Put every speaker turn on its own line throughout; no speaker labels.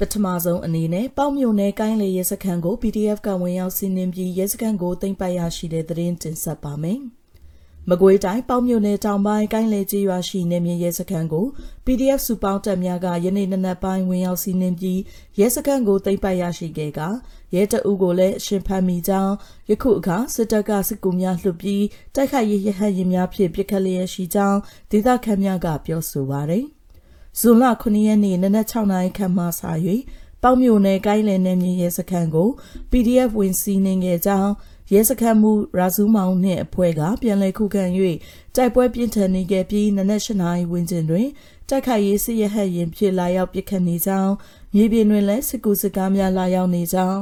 ပထမဆုံးအနေနဲ့ပေါက်မြို့နယ်ကိုင်းလေရဲစခန်းကို PDF ကဝင်ရောက်စီးနင်းပြီးရဲစခန်းကိုသိမ်းပိုက်ရရှိတဲ့သတင်းတင်ဆက်ပါမယ်။မကွေးတိုင်းပေါက်မြို့နယ်တောင်ပိုင်းကိုင်းလေကြီးရွာရှိနေမြေရဲစခန်းကို PDF စုပေါင်းတပ်များကယနေ့နနက်ပိုင်းဝင်ရောက်စီးနင်းပြီးရဲစခန်းကိုသိမ်းပိုက်ရရှိခဲ့ကရဲတအုပ်ကိုလည်းအရှင်ဖမ်းမိကြောင်းယခုအခါစစ်တပ်ကစစ်ကူများလှုပ်ပြီးတိုက်ခိုက်ရေးရဟတ်ရင်များဖြင့်ပစ်ခတ်လျက်ရှိကြောင်းဒေသခံများကပြောဆိုပါရယ်။ ဇွန်လ9ရက်နေ့နနက်6နာရီခန့်မှစ၍ပေါမြို့နယ်ကိုင်းလည်နယ်မြေရဲစခန်းကို PDF ဝင်စီးနှင်ခဲ့ကြောင်းရဲစခန်းမှုရာဇူးမောင်နှင့်အဖွဲ့ကပြန်လည်ခုခံ၍တိုက်ပွဲပြင်းထန်နေခဲ့ပြီးနနက်၈နာရီဝန်းကျင်တွင်တိုက်ခိုက်ရေးစစ်ရဟတ်ရင်ဖြစ်လာရောက်ပစ်ခတ်နေကြောင်းမြေပြင်တွင်လည်းစစ်ကူစကားများလာရောက်နေကြောင်း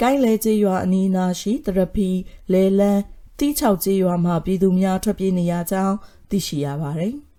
ကိုင်းလဲကျေးရွာအနီးနားရှိတရပီလဲလန်းတီးချောက်ကျေးရွာမှပြည်သူများထွက်ပြေးနေရကြောင်းသိရှိရပါသည်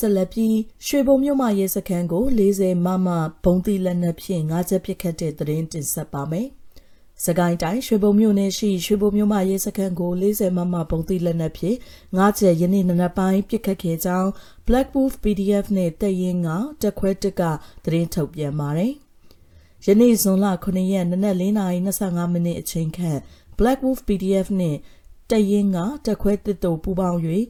ဆက်လက်ပြီးရွှေဘုံမြို့မရဲစခန်းကို40မမဘုံတိလက်နက်ဖြင့်ငါးချက်ပစ်ခတ်တဲ့သတင်းတင်ဆက်ပါမယ်။စကိုင်းတိုင်းရွှေဘုံမြို့နယ်ရှိရွှေဘုံမြို့မရဲစခန်းကို40မမဘုံတိလက်နက်ဖြင့်ငါးချက်ယနေ့နနက်ပိုင်းပစ်ခတ်ခဲ့ကြောင်း Black Wolf PDF နဲ့တပ်ရင်းကတက်ခွဲတက်ကသတင်းထုတ်ပြန်ပါတယ်။ယနေ့ဇွန်လ9ရက်နနက်4:25မိနစ်အချိန်ခန့် Black Wolf PDF နဲ့တပ်ရင်းကတက်ခွဲတစ်တို့ပူးပေါင်း၍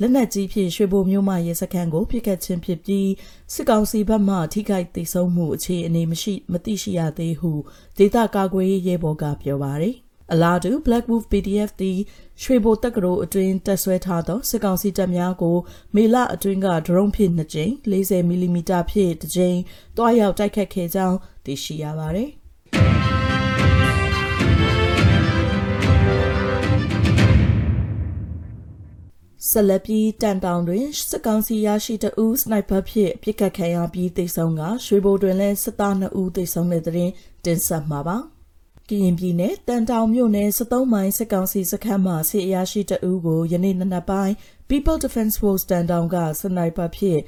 လက်နက်ကြီးဖြင့်ရွှေဘိုမြို့မှရဲစခန်းကိုပြစ်ခတ်ခြင်းဖြစ်ပြီးစစ်ကောင်စီဘက်မှထိခိုက်ဒေဆုံးမှုအခြေအနေမရှိမသိရှိရသေးဟုဒေသကာကွယ်ရေးရဲဘော်ကပြောပါရယ်အလားတူ Black Wolf PDF သည်ရွှေဘိုတက္ကသိုလ်အတွင်းတက်ဆွဲထားသောစစ်ကောင်စီတပ်များကိုမေလအတွင်းကဒရုန်းဖြင့်2ကြိမ်40မီလီမီတာဖြင့်1ကြိမ်တွားရောက်တိုက်ခတ်ခဲ့ကြောင်းသိရှိရပါသည်။ ဆက်လက်ပြီးတန်တောင်တွင်စစ်ကောင်စီရရှိတဦးစနိုက်ပါဖြင့်ပြစ်ခတ်ခံရပြီးတိတ်ဆုံးကရွှေဘိုတွင်လည်းစစ်သား2ဦးတိတ်ဆုံးတဲ့တွင်တင်ဆက်မှာပါကရင်ပြည်နယ်တန်တောင်မြို့နယ်73မိုင်စစ်ကောင်စီစခန်းမှစစ်အရာရှိတဦးကိုယနေ့နနက်ပိုင်း People Defense Force တန်တောင်ကစနိုက်ပါဖြင့်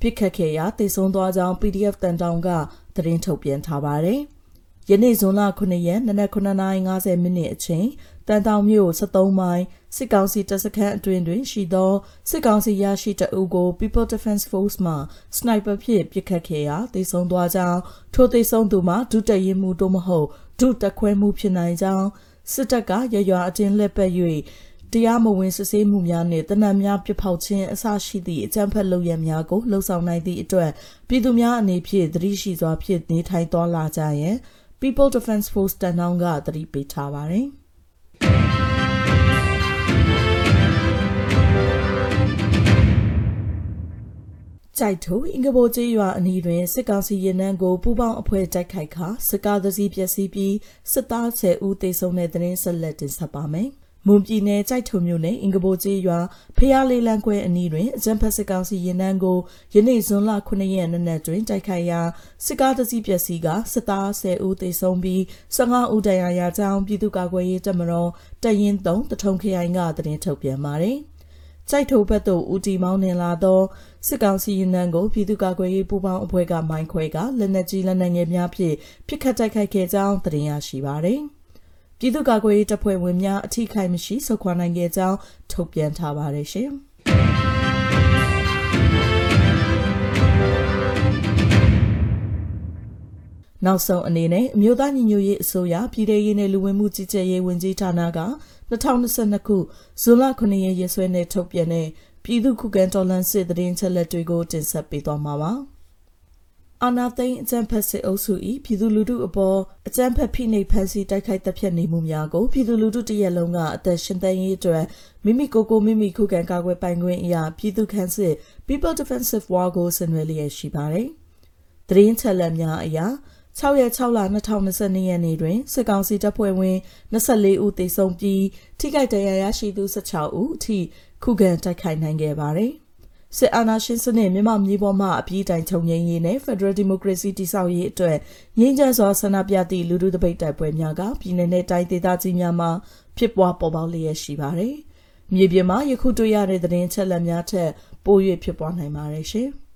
ပြစ်ခတ်ခဲ့ရာတိတ်ဆုံးသွားကြောင်း PDF တန်တောင်ကသတင်းထုတ်ပြန်ထားပါတယ်။ယနေ့ဇွန်လ9ရက်နနက်9:50မိနစ်အချိန် တန်တောင်မြို့73မိုင်စစ်ကောင်စီတပ်စခန်းအတွင်းတွင်ရှိသောစစ်ကောင်စီရရှိတအုပ်ကို People Defense Force မှစနိုက်ပါဖြင့်ပစ်ခတ်ခဲ့ရာတိုက်ဆုံသွားကြောင်းထိုတိုက်ဆုံသူမှာဒုတရင်မှုတို့မဟုတ်ဒုတက်ခွဲမှုဖြစ်နိုင်ကြောင်းစစ်တပ်ကရရွာအတင်းလက်ပတ်၍တရားမဝင်စစ်ဆေးမှုများနှင့်တနက်များပြဖောက်ခြင်းအစရှိသည့်အကြမ်းဖက်လုပ်ရများကိုလှုံ့ဆော်နိုင်သည့်အတွက်ပြည်သူများအနေဖြင့်သတိရှိစွာဖြင့်နေထိုင်သွားလာကြရန် People Defense Force တန်တောင်းကသတိပေးထားပါသည် ကြိုက်ထိုအင်္ဂဘိုကျေးရွာအနီးတွင်စစ်ကောင်စီရင်နှန်းကိုပူပေါင်းအဖွဲ့တိုက်ခိုက်ခါစစ်ကားသစီးပျက်စီးပြီးစစ်သား10ဦးသေဆုံးတဲ့တဲ့ဆက်လက်တင်ဆက်ပါမယ်။မွန်ပြည်နယ်ကြိုက်ထုံမြို့နယ်အင်္ဂဘိုကျေးရွာဖျားလေးလန်းခွဲအနီးတွင်အကြံဖက်စစ်ကောင်စီရင်နှန်းကိုယနေ့ဇွန်လ9ရက်နေ့နက်တွင်တိုက်ခိုက်ရာစစ်ကားသစီးပျက်စီးကစစ်သား10ဦးသေဆုံးပြီး15ဦးဒဏ်ရာရကြောင်းပြည်သူ့ကာကွယ်ရေးတပ်မတော်တရင်3တထုံခရိုင်ကသတင်းထုတ်ပြန်ပါတယ်။ ကြိုက်ထိုဘက်သို့ဦးတီမောင်းနှင်လာသောစစ်ကောင်စီရင်နံကိုပြည်သူ့ကာကွယ်ရေးပူးပေါင်းအဖွဲ့ကမိုင်းခွဲကလက်နက်ကြီးလက်နက်ငယ်များဖြင့်ပစ်ခတ်တိုက်ခိုက်ခဲ့ကြောင်းသိရရှိပါသည်။ပြည်သူ့ကာကွယ်ရေးတပ်ဖွဲ့ဝင်များအထိခိုက်မရှိဆုတ်ခွာနိုင်ခဲ့ကြောင်းထုတ်ပြန်ထားပါတယ်ရှင်။ နောက်ဆုံးအနေနဲ့အမျိုးသားညီညွတ်ရေးအစိုးရပြည်ထရေးနဲ့လူဝင်မှုကြီးကြပ်ရေးဝန်ကြီးဌာနက2022ခုဇွန်လ9ရက်ရက်စွဲနဲ့ထုတ်ပြန်တဲ့ပြည်သူ့ခုခံတော်လှန်စစ်တရင်ချက်လက်တွေကိုတင်ဆက်ပေးသွားမှာပါ။အာနာသိန်းအကြံဖက်စစ်အုပ်စု၏ပြည်သူလူထုအပေါ်အကြံဖက်ဖိနှိပ်ဖန်ဆီးတိုက်ခိုက်တပ်ဖြတ်နေမှုများကိုပြည်သူလူထုတရက်လုံးကအသက်ရှင်သန်ရေးအတွက်မိမိကိုယ်ကိုမိမိခုခံကာကွယ်ပိုင်ခွင့်အရာပြည်သူ့ခန့်စစ် People Defensive War ကိုဆင်နွှဲလျက်ရှိပါတယ်။တရင်ချက်လက်များအရာ 6ရက်6လ2022ရက်နေ့တွင်စစ်ကောင်စီတပ်ဖွဲ့ဝင်24ဦးသေဆုံးပြီးထိခိုက်ဒဏ်ရာရရှိသူ16ဦးအထိခုခံတိုက်ခိုက်နိုင်ခဲ့ပါတယ်။စစ်အာဏာရှင်စနစ်မြန်မာမြေပေါ်မှာအပြည့်တိုင်ချုပ်ငြိမ်းရေးနဲ့ Federal Democracy တည်ဆောက်ရေးအတွက်ငြိမ်းချမ်းစွာဆန္ဒပြသည့်လူထုတပိတ်တိုက်ပွဲများကပြည်내နဲ့တိုင်းဒေသကြီးများမှာဖြစ်ပွားပေါ်ပေါက်လျက်ရှိပါတယ်။မြေပြင်မှာယခုတွေ့ရတဲ့သတင်းချက်လက်များထက်ပို၍ဖြစ်ပွားနိုင်ပါတယ်ရှင်။